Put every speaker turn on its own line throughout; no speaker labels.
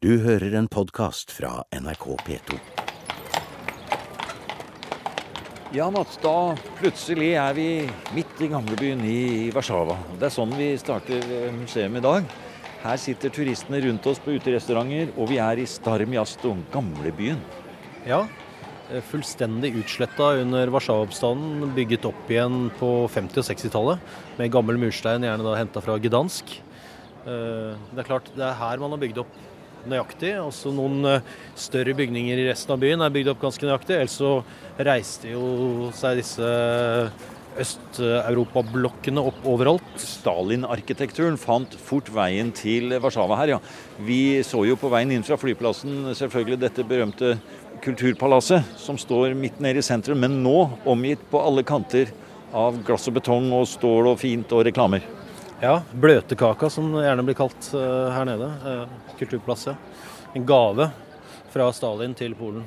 Du hører en podkast fra NRK P2.
Ja, Mats, da plutselig er vi midt i gamlebyen i Warszawa. Det er sånn vi starter eh, museum i dag. Her sitter turistene rundt oss på uterestauranter, og vi er i Starmiasto, gamlebyen.
Ja, eh, fullstendig utsletta under Warszawa-oppstanden, bygget opp igjen på 50- og 60-tallet med gammel murstein, gjerne da henta fra Gdansk. Eh, Det er klart, det er her man har bygd opp nøyaktig. Også noen eh, større bygninger i resten av byen er bygd opp ganske nøyaktig. Ellers så reiste jo seg disse Øst-Europa-blokkene opp overalt.
Stalin-arkitekturen fant fort veien til Warszawa her, ja. Vi så jo på veien inn fra flyplassen selvfølgelig dette berømte kulturpalasset som står midt nede i sentrum, men nå omgitt på alle kanter av glass og betong og stål og fint og reklamer.
Ja, Bløtkaka, som det gjerne blir kalt eh, her nede. eh, Kulturplass, ja. En gave fra Stalin til Polen.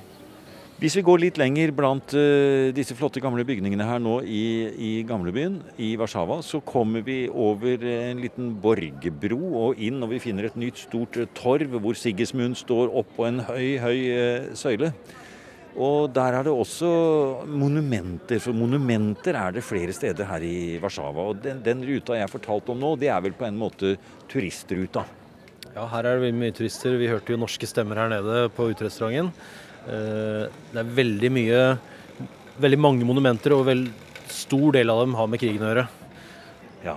Hvis vi går litt lenger blant eh, disse flotte gamle bygningene her nå i, i gamlebyen i Warszawa, så kommer vi over en liten borgerbro og inn, og vi finner et nytt stort torv hvor Sigismund står oppå en høy, høy søyle. Og der er det også monumenter, for monumenter er det flere steder her i Warszawa. Og den, den ruta jeg fortalte om nå, det er vel på en måte turistruta.
Ja, her er det veldig mye turister. Vi hørte jo norske stemmer her nede på uterestauranten. Eh, Det er veldig mye Veldig mange monumenter, og vel stor del av dem har med krigen å gjøre.
Ja.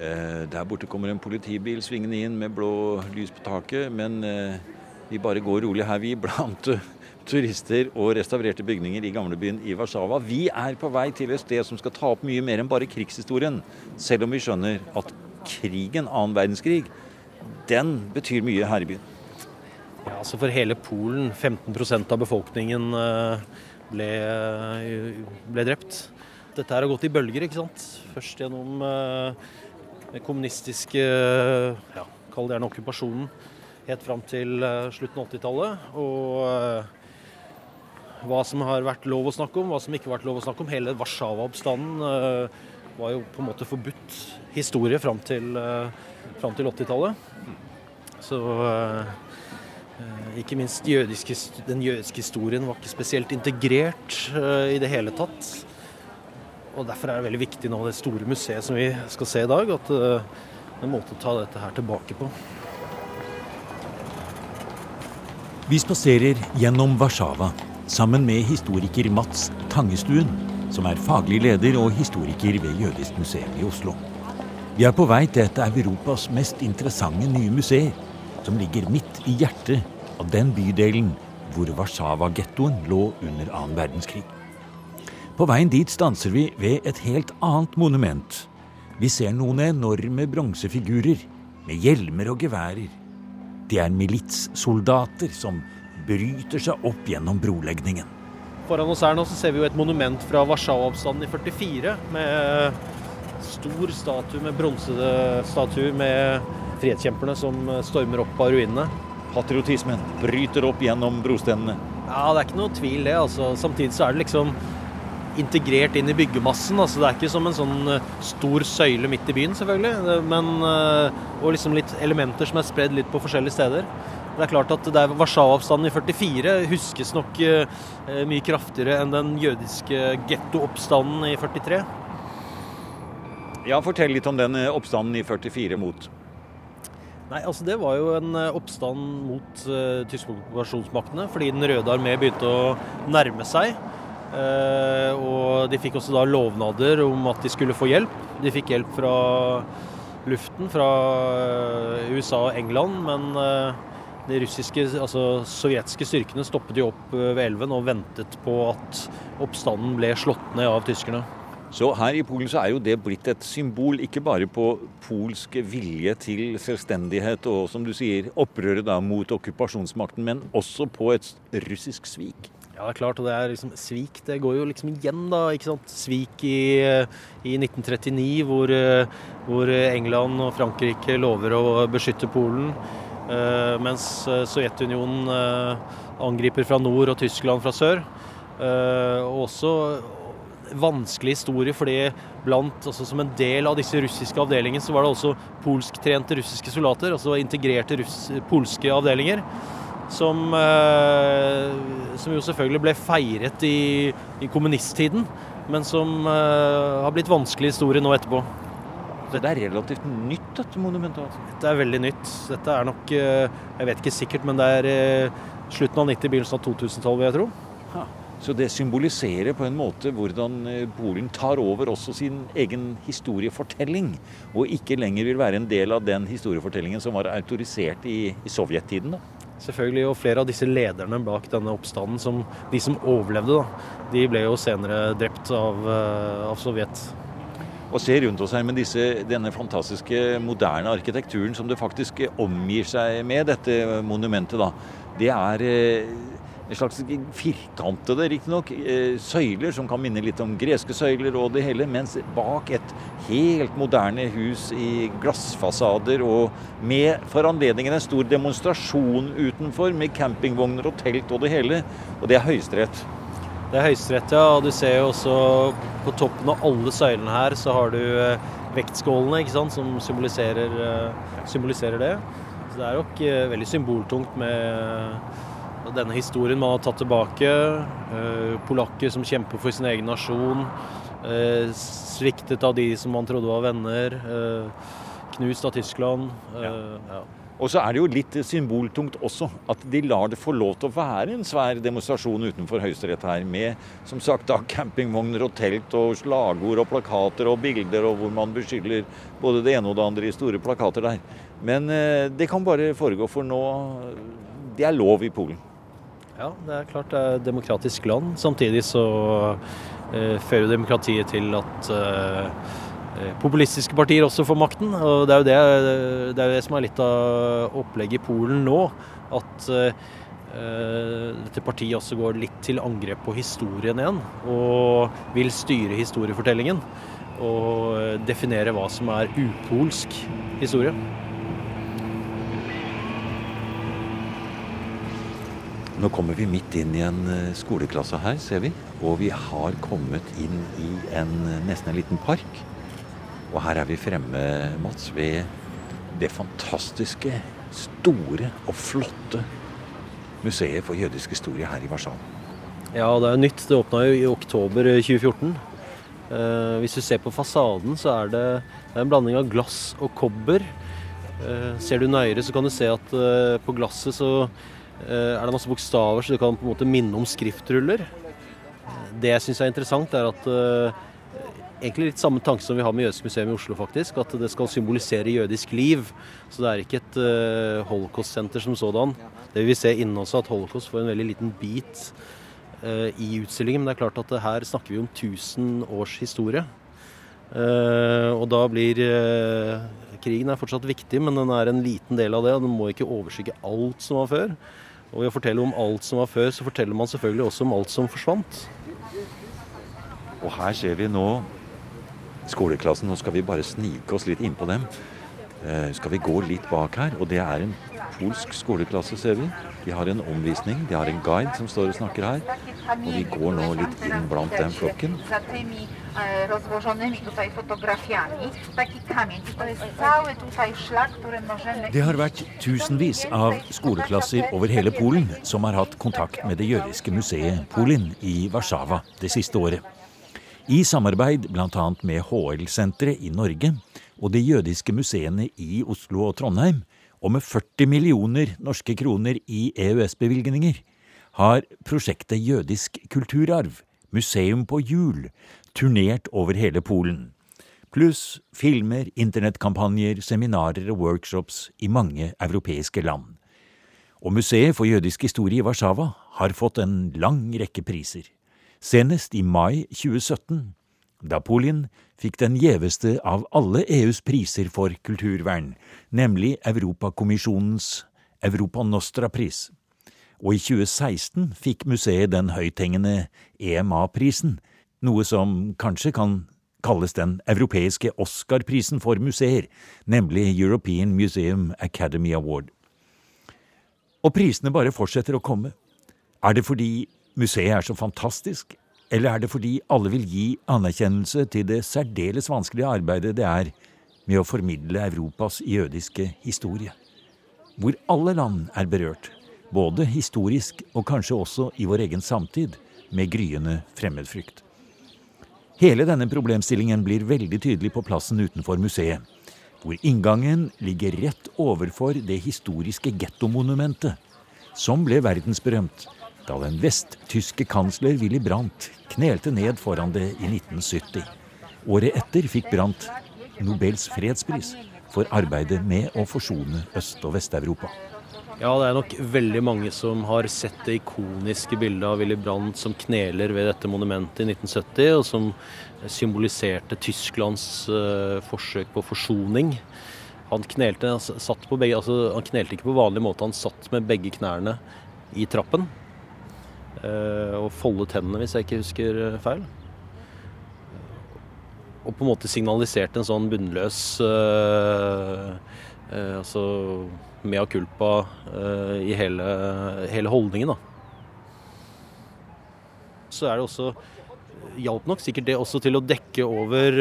Eh, der borte kommer en politibil svingende inn med blå lys på taket, men eh, vi bare går rolig her, vi, blant turister og restaurerte bygninger i gamlebyen i Warszawa. Vi er på vei til et sted som skal ta opp mye mer enn bare krigshistorien, selv om vi skjønner at krigen, annen verdenskrig, den betyr mye her i byen.
Ja, altså For hele Polen, 15% av befolkningen eh, ble, eh, ble drept. Dette her har gått i bølger, ikke sant. Først gjennom eh, den kommunistiske ja, Kall det gjerne okkupasjonen. Helt fram til slutten av 80-tallet. Og hva som har vært lov å snakke om, hva som ikke har vært lov å snakke om. Hele Warszawa-oppstanden eh, var jo på en måte forbudt historie fram til, eh, til 80-tallet. Så eh, ikke minst jødiske, den jødiske historien var ikke spesielt integrert eh, i det hele tatt. Og Derfor er det veldig viktig nå, det store museet som vi skal se i dag, at eh, en måte å ta dette her tilbake på.
Vi spaserer gjennom Warszawa sammen med historiker Mats Tangestuen, som er faglig leder og historiker ved Jødisk museum i Oslo. Vi er på vei til et av Europas mest interessante nye museer, som ligger midt i hjertet av den bydelen hvor Warszawa-gettoen lå under annen verdenskrig. På veien dit stanser vi ved et helt annet monument. Vi ser noen enorme bronsefigurer med hjelmer og geværer. De er militssoldater som bryter seg opp gjennom brolegningen.
Foran oss her nå så ser vi jo et monument fra Warszawa-oppstanden i 44 med stor statue med bronsestatue med frihetskjemperne som stormer opp av ruinene.
Patriotismen bryter opp gjennom brostenene.
Ja, det er ikke noe tvil det. altså. Samtidig så er det liksom integrert inn i byggemassen. altså Det er ikke som en sånn eh, stor søyle midt i byen, selvfølgelig. Men, eh, og liksom litt elementer som er spredd litt på forskjellige steder. Det er klart at det er Warszawa-oppstanden i 44 huskes nok eh, mye kraftigere enn den jødiske getto-oppstanden i 43.
Ja, Fortell litt om den eh, oppstanden i 44 mot.
Nei, altså Det var jo en eh, oppstand mot uh, tyske okkupasjonsmaktene fordi Den røde armé begynte å nærme seg. Uh, og de fikk også da lovnader om at de skulle få hjelp. De fikk hjelp fra luften, fra uh, USA og England, men eh, de russiske, altså sovjetiske styrkene stoppet jo opp eh, ved elven og ventet på at oppstanden ble slått ned av tyskerne.
Så her i Polen så er jo det blitt et symbol ikke bare på polsk vilje til selvstendighet og som du sier, opprøret da mot okkupasjonsmakten, men også på et russisk svik.
Ja, det er klart, og det er liksom svik. Det går jo liksom igjen, da. ikke sant? Svik i, i 1939, hvor, eh, hvor England og Frankrike lover å beskytte Polen. Eh, mens eh, Sovjetunionen eh, angriper fra nord og Tyskland fra sør. Og også vanskelig historie, fordi blant, altså som en del av disse russiske avdelingene så var det også polsktrente russiske soldater, altså integrerte russ, polske avdelinger. Som, eh, som, jo selvfølgelig ble feiret i, i kommunisttiden, men som eh, har blitt vanskelig historie nå etterpå.
Det er relativt nytt, dette monumentet? altså.
Dette er veldig nytt. Dette er nok eh, Jeg vet ikke sikkert, men det er eh, slutten av 90-, begynnelsen av 2000-tallet, vil jeg tro.
Så det symboliserer på en måte hvordan eh, Polen tar over også sin egen historiefortelling, og ikke lenger vil være en del av den historiefortellingen som var autorisert i, i sovjettiden. da.
Selvfølgelig, og flere av disse lederne bak denne oppstanden, som, de som overlevde, da, de ble jo senere drept av, av Sovjet.
Og se rundt oss her med disse, denne fantastiske moderne arkitekturen som det faktisk omgir seg med, dette monumentet. da. Det er eh, en slags firkantede, riktignok, eh, søyler som kan minne litt om greske søyler og det hele, mens bak et helt moderne hus i glassfasader og med for anledningen en stor demonstrasjon utenfor med campingvogner og telt og det hele. Og det er Høyesterett.
Det er Høyesterett, ja. Og du ser jo også på toppen av alle søylene her, så har du eh, vektskålene, ikke sant, som symboliserer, eh, symboliserer det. Så det er nok eh, veldig symboltungt med denne historien man har tatt tilbake. Polakker som kjemper for sin egen nasjon. Sviktet av de som man trodde var venner. Knust av Tyskland. Ja. Ja.
Og så er det jo litt symboltungt også at de lar det få lov til å være en svær demonstrasjon utenfor Høyesterett her, med som sagt da campingvogner og telt og slagord og plakater og bilder, og hvor man beskylder både det ene og det andre i store plakater der. Men eh, det kan bare foregå, for nå Det er lov i Polen.
Ja, det er klart det er et demokratisk land. Samtidig så eh, fører demokratiet til at eh, populistiske partier også får makten. og Det er jo det, det, er jo det som er litt av opplegget i Polen nå. At uh, dette partiet også går litt til angrep på historien igjen. Og vil styre historiefortellingen. Og definere hva som er upolsk historie.
Nå kommer vi midt inn i en eh, skoleklasse her, ser vi. Og vi har kommet inn i en, nesten en liten park. Og her er vi fremme, Mats, ved det fantastiske, store og flotte museet for jødisk historie her i Warszawa.
Ja, det er nytt. Det åpna jo i oktober 2014. Eh, hvis du ser på fasaden, så er det, det er en blanding av glass og kobber. Eh, ser du nøyere, så kan du se at eh, på glasset så Eh, er det masse bokstaver, så du kan på en måte minne om skriftruller. Det jeg syns er interessant, er at egentlig litt samme tanke som vi har med Jødisk museum i Oslo, faktisk. At det skal symbolisere jødisk liv. Så det er ikke et uh, holocaust-senter som sådan. Det vil vi se innen også, at holocaust får en veldig liten bit uh, i utstillingen. Men det er klart at her snakker vi om 1000 års historie. Uh, og da blir Krigen er fortsatt viktig, men den er en liten del av det. og Den må ikke overskygge alt som var før. Og ved å fortelle om alt som var før, så forteller man selvfølgelig også om alt som forsvant.
Og her ser vi nå skoleklassen. Nå skal vi bare snike oss litt innpå dem. Eh, skal vi gå litt bak her, og det er en polsk skoleklasse, ser vi. De har en omvisning, de har en guide som står og snakker her. Og vi går nå litt inn blant den flokken.
Det har vært tusenvis av skoleklasser over hele Polen som har hatt kontakt med det jødiske museet Polin i Warszawa det siste året. I samarbeid bl.a. med HL-senteret i Norge og de jødiske museene i Oslo og Trondheim og med 40 millioner norske kroner i EØS-bevilgninger har prosjektet Jødisk kulturarv, museum på hjul, turnert over hele Polen. Pluss filmer, internettkampanjer, seminarer og workshops i mange europeiske land. Og Museet for jødisk historie i Warszawa har fått en lang rekke priser. Senest i mai 2017 da Polin fikk den gjeveste av alle EUs priser for kulturvern, nemlig Europakommisjonens Europa Nostra-pris. Og i 2016 fikk museet den høythengende EMA-prisen, noe som kanskje kan kalles den europeiske Oscar-prisen for museer, nemlig European Museum Academy Award. Og prisene bare fortsetter å komme. Er det fordi museet er så fantastisk, Eller er det fordi alle vil gi anerkjennelse til det særdeles vanskelige arbeidet det er med å formidle Europas jødiske historie? Hvor alle land er berørt, både historisk og kanskje også i vår egen samtid, med gryende fremmedfrykt. Hele denne problemstillingen blir veldig tydelig på plassen utenfor museet, hvor inngangen ligger rett overfor det historiske gettomonumentet, som ble verdensberømt da den vesttyske kansler Willy Brandt knelte ned foran det i 1970. Året etter fikk Brandt Nobels fredspris for arbeidet med å forsone Øst- og Vest-Europa.
Ja, det er nok veldig mange som har sett det ikoniske bildet av Willy Brandt som kneler ved dette monumentet i 1970, og som symboliserte Tysklands uh, forsøk på forsoning. Han knelte, han, begge, altså, han knelte, ikke på vanlig måte, han satt med begge knærne i trappen. Eh, og folde tennene, hvis jeg ikke husker eh, feil. Og på en måte signaliserte en sånn bunnløs Altså mea culpa i hele, hele, holdningen, da. Så er det også Hjalp nok sikkert det også til å dekke over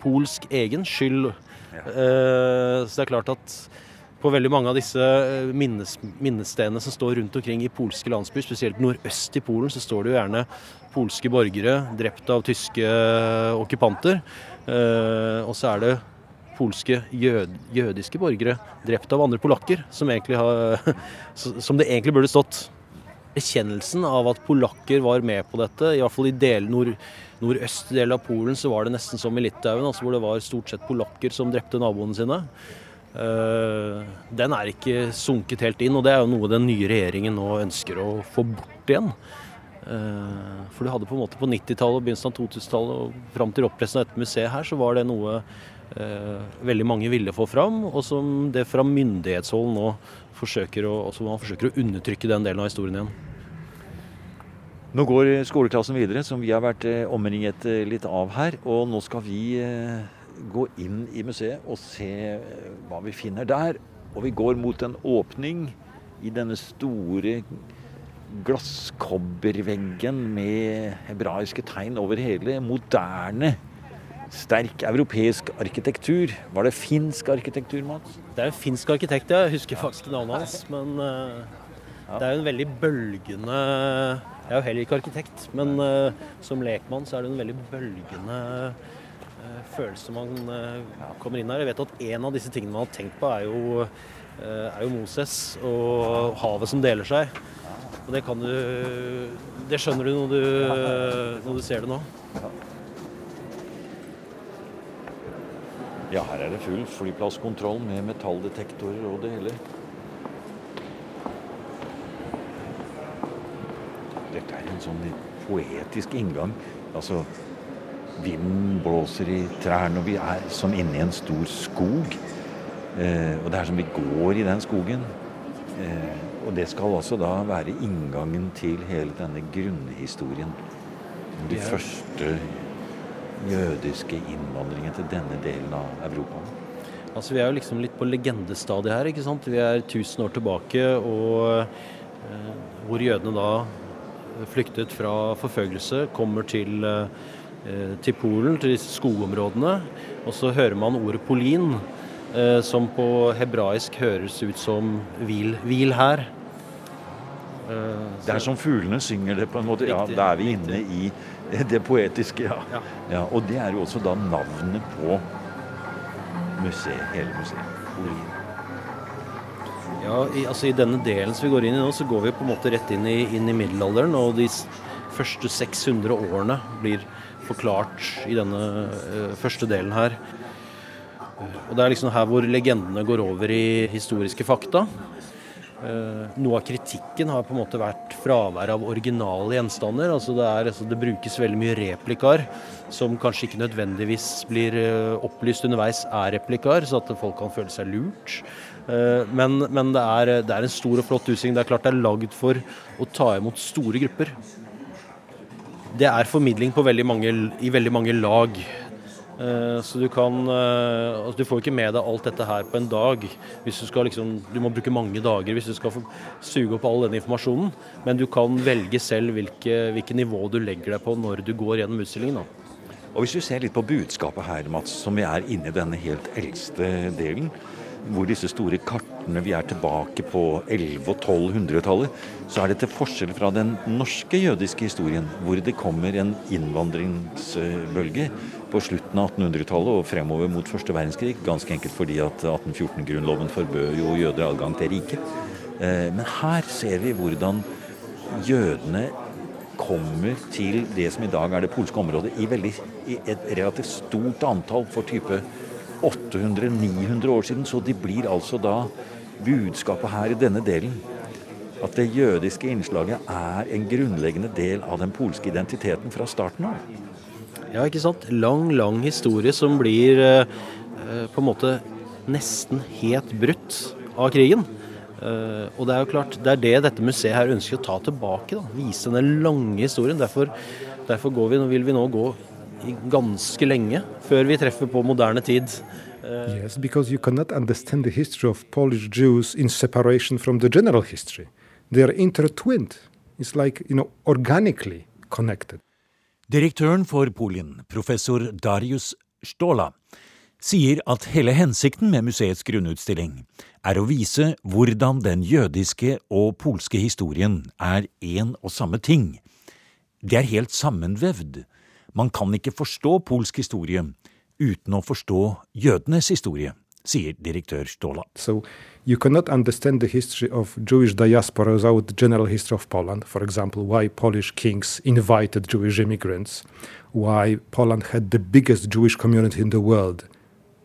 polsk egen skyld. så det er klart at på veldig mange av disse eh, minnes, minnestedene som står rundt omkring i polske landsbyer, spesielt nordøst i Polen, så står det jo gjerne polske borgere drept av tyske eh, okkupanter. Eh, og så er det polske jød, jødiske borgere drept av andre polakker, som, som, det egentlig burde stått. Erkjennelsen av at polakker var med på dette, i hvert fall i del, nord, nordøst del av Polen, så var det nesten som i Litauen, altså hvor det var stort sett polakker som drepte naboene sine. Eh, den er ikke sunket helt inn, og det er jo noe den nye regjeringen nå ønsker å få bort igjen. Eh, for du hadde på en måte på 90-tallet og begynnelsen av 2000-tallet og fram til opprettelsen av dette museet her, så var det noe eh, veldig mange ville få fram, og som det fra myndighetshold nå forsøker å, man forsøker å undertrykke den delen av historien igjen.
Nå går skoleklassen videre, som vi har vært omringet litt av her. Og nå skal vi gå inn i museet og se eh, hva vi finner der. Og vi går mot en åpning i denne store glasskobberveggen med hebraiske tegn over hele. Moderne, sterk europeisk arkitektur. Var det finsk arkitektur, Mats?
Det er en finsk arkitekt, jeg husker faktisk navnet hans. Men uh, det er jo en veldig bølgende Jeg er jo heller ikke arkitekt, men uh, som lekmann så er det en veldig bølgende Eh, følelse man eh, kommer inn her. Jeg vet at en av disse tingene man har tenkt på, er jo, eh, er jo Moses og havet som deler seg. Og det kan du Det skjønner du når du, når du ser det nå.
Ja, her er det full flyplasskontroll med metalldetektorer og det hele. Dette er en sånn poetisk inngang. Altså Vinden blåser i trærne, og vi er som inni en stor skog. Eh, og det er som vi går i den skogen. Eh, og det skal altså da være inngangen til hele denne grunnhistorien. De ja. første jødiske innvandringen til denne delen av Europa.
Altså Vi er jo liksom litt på legendestadiet her. ikke sant? Vi er 1000 år tilbake, og eh, hvor jødene da flyktet fra forfølgelse, kommer til eh, Eh, til Polen, til disse skogområdene. Og så hører man ordet polin, eh, som på hebraisk høres ut som hvil, hvil her.
Eh, det er som fuglene synger det, på en måte. Ja, da er vi inne i det poetiske, ja. ja. ja. Og det er jo også da navnet på museet, hele museet. Polin.
Ja, i, altså I denne delen som vi går inn i nå, så går vi på en måte rett inn i, inn i middelalderen. Og de første 600 årene blir forklart i denne uh, første delen her. Og Det er liksom her hvor legendene går over i historiske fakta. Uh, noe av kritikken har på en måte vært fravær av originale gjenstander. altså det, er, altså det, brukes veldig mye replikaer som kanskje ikke nødvendigvis blir uh, opplyst underveis er replikaer, så at folk kan føle seg lurt. Men, men det, er, det, er, en stor og flott utstilling. Det er klart det er lagd for å ta imot store grupper det er formidling veldig mange, i veldig mange lag. Eh, så du kan eh, altså Du får ikke med deg alt dette her på en dag. Hvis Du skal liksom, du må bruke mange dager hvis du skal suge opp all denne informasjonen. Men du kan velge selv hvilket hvilke nivå du legger deg på når du går gjennom utstillingen. Da.
Og Hvis du ser litt på budskapet her, Mats, som vi er inne i denne helt eldste delen, hvor disse store kartene Vi er tilbake på 1100- og 1200-tallet. Så er det til forskjell fra den norske jødiske historien, hvor det kommer en innvandringsbølge på slutten av 1800-tallet og fremover mot første verdenskrig. Ganske enkelt fordi at 1814-grunnloven forbød jo jøder adgang til riket. Eh, men her ser vi hvordan jødene kommer til det som i dag er det polske området, i, veldig, i et relativt stort antall for type 800-900 år siden. Så de blir altså da budskapet her i denne delen at det jødiske innslaget er en grunnleggende del av den polske identiteten fra starten av.
Ja, ikke sant. Lang, lang historie som blir eh, på en måte nesten helt brutt av krigen. Uh, og det er jo klart, det er det dette museet her ønsker å ta tilbake. da, Vise den lange historien. Derfor, derfor vi, vil vi nå gå ganske lenge før vi treffer på moderne tid.
Uh, yes, because you cannot understand the history of Polish Jews in separation from the general history. They are intertwined. It's like, you know, organically connected.
Direktøren for Polen, professor Darius Stola, sier at hele hensikten med museets grunnutstilling er å vise hvordan den jødiske og polske historien er én og samme ting. Det er helt sammenvevd. Man kan ikke forstå polsk historie uten å forstå jødenes historie, sier direktør Stola.
So you cannot understand the history of Jewish diaspora without the general history of Poland. For example, why Polish kings invited Jewish immigrants, why Poland had the biggest Jewish community in the world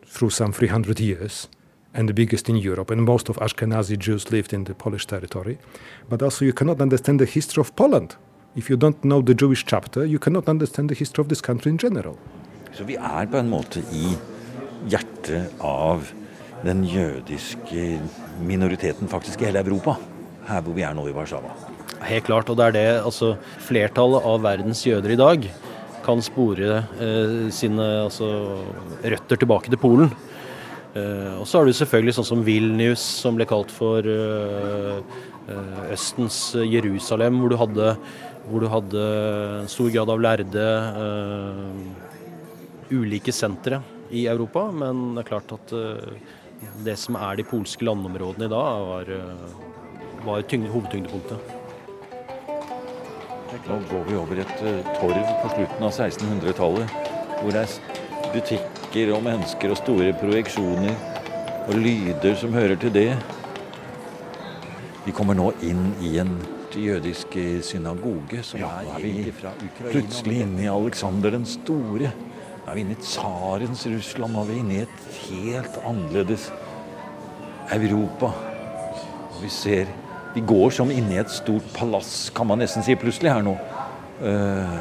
through some 300 years and the biggest in Europe, and most of Ashkenazi Jews lived in the Polish territory. But also, you cannot understand the history of Poland. If you don't know the Jewish chapter, you cannot understand the history of this country in general.
Så vi er på en måte i hjertet av den jødiske minoriteten faktisk i hele Europa, her hvor vi er nå i Warszawa.
Helt klart, og det er det altså flertallet av verdens jøder i dag kan spore eh, sine altså, røtter tilbake til Polen. Eh, og så har du selvfølgelig sånn som Vilnius, som ble kalt for eh, eh Østens Jerusalem, hvor du hadde, hvor du hadde stor grad av lærde eh, ulike sentre i Europa. Men det er klart at eh, det som er de polske landområdene i dag, var, var hovedtyngdepunktet.
Nå går vi over et torv på slutten av 1600-tallet, hvor det er butikker og mennesker og store projeksjoner og lyder som hører til det. Vi kommer nå inn i en jødisk synagoge, som ja, er, i, plutselig inne i Aleksander den store. Nå er vi inne i tsarens Russland, nå er vi inne i et helt annerledes Europa. Og vi ser vi går som inne i et stort palass, kan man nesten si plutselig her nå. Uh,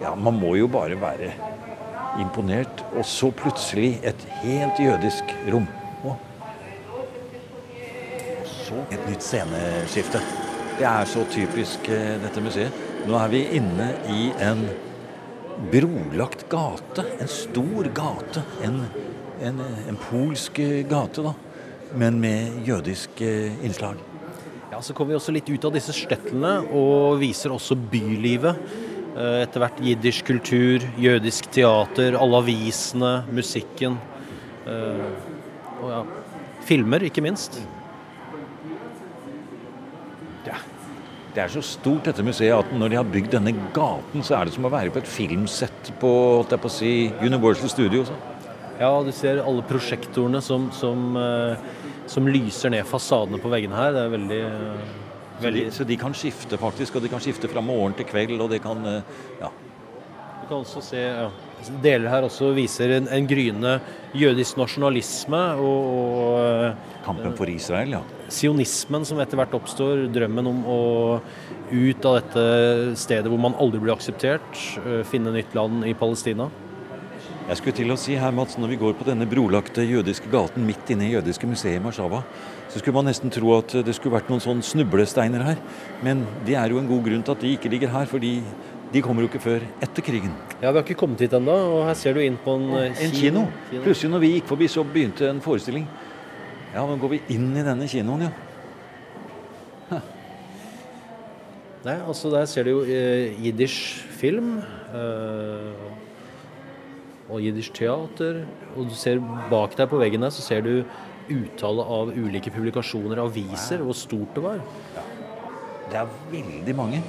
ja, man må jo bare være imponert. Og så plutselig et helt jødisk rom. Og så et nytt sceneskifte. Det er så typisk uh, dette museet. Nå er vi inne i en brolagt gate. En stor gate. En, en, en polsk gate, da. Men med jødisk uh, innslag.
Ja, Så kommer vi også litt ut av disse støttene og viser også bylivet. Eh, etter hvert jiddisk kultur, jødisk teater, alle avisene, musikken. Eh, og ja, filmer, ikke minst.
Det er så stort dette museet at når de har bygd denne gaten, så er det som å være på et filmsett på, på si, Universal Studios.
Ja, du ser alle prosjektorene som, som uh, som lyser ned fasadene på veggene her. Det er veldig,
veldig... Så, de, så, de, kan skifte faktisk, og de kan skifte fra morgen til kveld, og de kan eh, ja.
Du kan også se ja, deler her også viser en, en gryende jødisk nasjonalisme og, og
eh, Kampen for Israel, ja.
Sionismen som etter hvert oppstår. Drømmen om å ut av dette stedet hvor man aldri blir akseptert, eh, finne nytt land i Palestina.
Jeg skulle til å si her, Mats, Når vi går på denne brolagte jødiske gaten midt inne i jødiske museet i Warszawa, så skulle man nesten tro at det skulle vært noen sånne snublesteiner her. Men det er jo en god grunn til at de ikke ligger her. fordi de kommer jo ikke før etter krigen.
Ja, Vi har ikke kommet hit ennå, og her ser du inn på en, eh,
En kino. Plutselig når vi gikk forbi, så begynte en forestilling. Ja, men går vi inn i denne kinoen, ja.
Nei, altså Der ser du jo eh, jiddisch film. Eh, og jiddisch teater. Og du ser bak deg på veggen der så ser du uttale av ulike publikasjoner, aviser, hvor stort det var. Ja.
Det er veldig mange.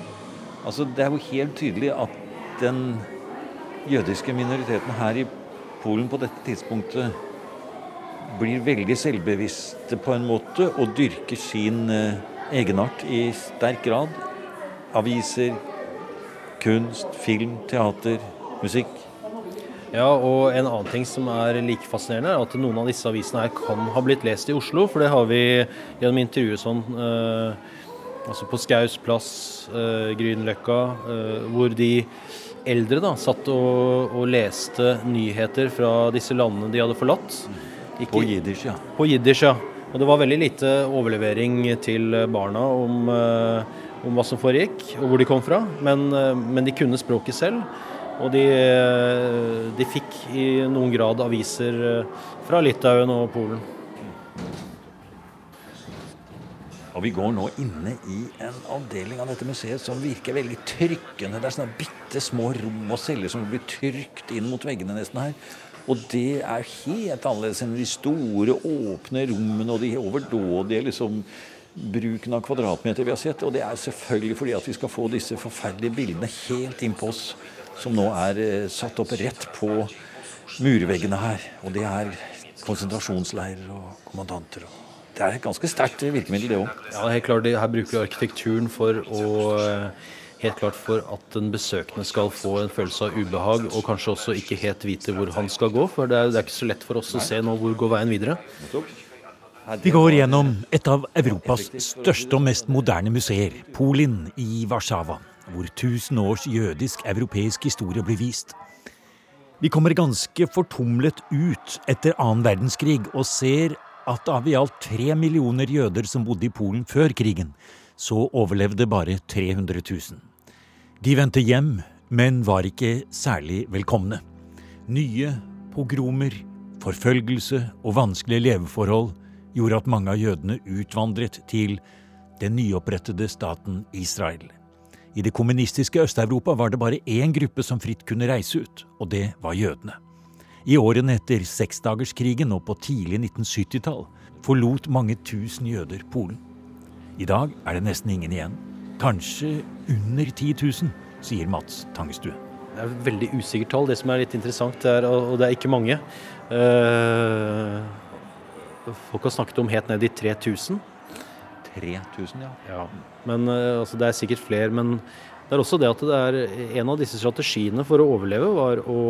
Altså, Det er jo helt tydelig at den jødiske minoriteten her i Polen på dette tidspunktet blir veldig selvbevisste på en måte og dyrker sin eh, egenart i sterk grad. Aviser, kunst, film, teater, musikk.
Ja, og en annen ting som er like fascinerende, er at noen av disse avisene her kan ha blitt lest i Oslo. For det har vi gjennom intervjuet sånn eh, Altså på Skaus plass, eh, Grünerløkka, eh, hvor de eldre da satt og, og leste nyheter fra disse landene de hadde forlatt. Ikke,
På jiddisch, ja.
På jiddisch, ja. Og det var veldig lite overlevering til barna om, eh, om hva som foregikk, og hvor de kom fra. Men, eh, men de kunne språket selv. Og de, eh, de fikk i noen grad aviser eh, fra Litauen og Polen.
Og vi går nå inne i en avdeling av dette museet som virker veldig trykkende. Det er sånne bitte små rom og celler som blir trykt inn mot veggene nesten her. Og det er helt annerledes enn de store, åpne rommene og de overdådige liksom, bruken av kvadratmeter vi har sett. Og det er selvfølgelig fordi at vi skal få disse forferdelige bildene helt innpå oss, som nå er eh, satt opp rett på murveggene her. Og det er konsentrasjonsleirer og kommandanter. og det er et ganske sterkt virkemiddel, det òg.
Ja, helt klart, det- Her bruker vi arkitekturen for å eh, Helt klart for at den besøkende skal få en følelse av ubehag, og kanskje også ikke helt vite hvor han skal gå. For det er, det er ikke så lett for oss å se nå hvor går veien videre.
Vi går gjennom et av Europas største og mest moderne museer, Polin i Warszawa, hvor 1000 års jødisk-europeisk historie blir vist. Vi kommer ganske fortumlet ut etter annen verdenskrig og ser at av i alt tre millioner jøder som bodde i Polen før krigen, så overlevde bare 300 000. De vendte hjem, men var ikke særlig velkomne. Nye pogromer, forfølgelse og vanskelige leveforhold gjorde at mange av jødene utvandret til den nyopprettede staten Israel. I det kommunistiske Øst-Europa var det bare én gruppe som fritt kunne reise ut, og det var jødene. I årene etter seksdagerskrigen og på tidlig 1970-tall forlot mange tusen jøder Polen. I dag er det nesten ingen igjen. Kanskje under 10 000, sier Mats Tangestue.
Det er et veldig usikkert tall. Det som er litt interessant, er, og det er ikke mange uh, Folk har snakket om helt ned i 3000.
3000, ja.
Ja. Men uh, altså, Det er sikkert flere. Men det er også det at det er en av disse strategiene for å overleve var å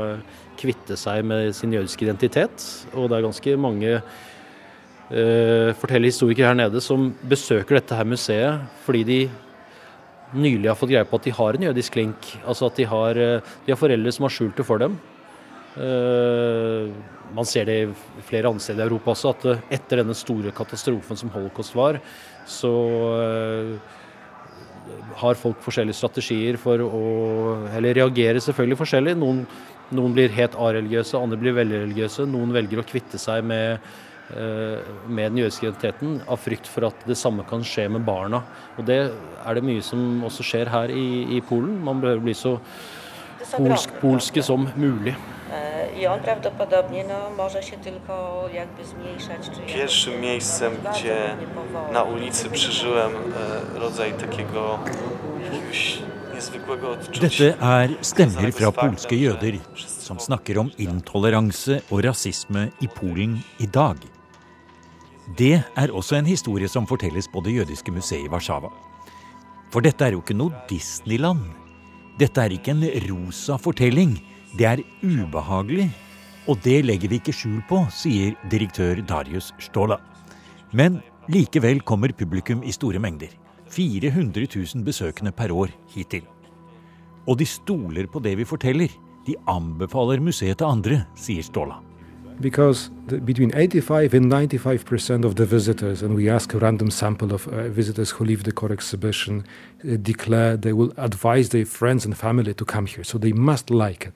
eh, kvitte seg med sin jødiske identitet. Og det er ganske mange eh, forteller historikere her nede som besøker dette her museet fordi de nylig har fått greie på at de har en jødisk link. Altså at de har, eh, de har foreldre som har skjult det for dem. Eh, man ser det i flere andre steder i Europa også, at eh, etter denne store katastrofen som holocaust var, så eh, har folk forskjellige strategier for å Eller reagerer selvfølgelig forskjellig. Noen, noen blir helt areligiøse, andre blir veldig religiøse. Noen velger å kvitte seg med, eh, med den jødiske identiteten av frykt for at det samme kan skje med barna. Og det er det mye som også skjer her i, i Polen. Man bør bli så polsk, polske som mulig.
I on prawdopodobnie no, może się tylko jakby zmniejszać. Czy
Pierwszym miejscem, gdzie na ulicy przeżyłem e, rodzaj takiego jakiegoś niezwykłego odczucia.
Dette er stemmer fra polske jøder som snakker om intoleranse og rasisme i Polen i dag. Det er også en historie som fortelles på det jødiske museet i Warszawa. For dette er jo ikke noe Disneyland. Dette er ikke en rosa fortelling. Det er ubehagelig. Og det legger vi ikke skjul på, sier direktør Darius Ståla. Men likevel kommer publikum i store mengder. 400 000 besøkende per år hittil. Og de stoler på det vi forteller. De anbefaler museet til andre, sier Ståla.
because the, between 85 and 95 percent of the visitors, and we ask a random sample of uh, visitors who leave the core exhibition, uh, declare they will advise their friends and family to come here, so they must like it.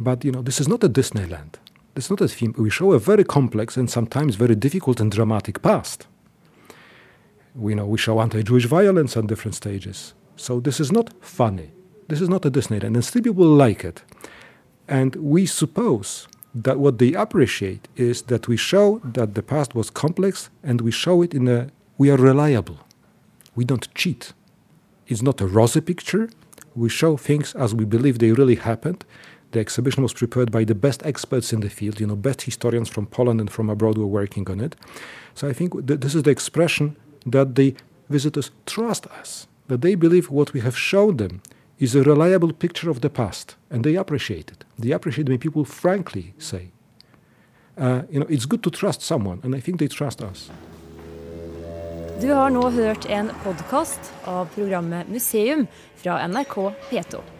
But you know, this is not a Disneyland. This is not a theme. We show a very complex and sometimes very difficult and dramatic past. We know we show anti-Jewish violence on different stages. So this is not funny. This is not a Disneyland, and still people like it. And we suppose that what they appreciate is that we show that the past was complex and we show it in a we are reliable we don't cheat it's not a rosy picture we show things as we believe they really happened the exhibition was prepared by the best experts in the field you know best historians from poland and from abroad who were working on it so i think th- this is the expression that the visitors trust us that they believe what we have shown them is a reliable picture of the past, and they appreciate it. They appreciate when people frankly say, uh, you know, it's good to trust someone, and I think they trust us.
Du har nå hørt en podkast av programmet Museum fra NRK P2.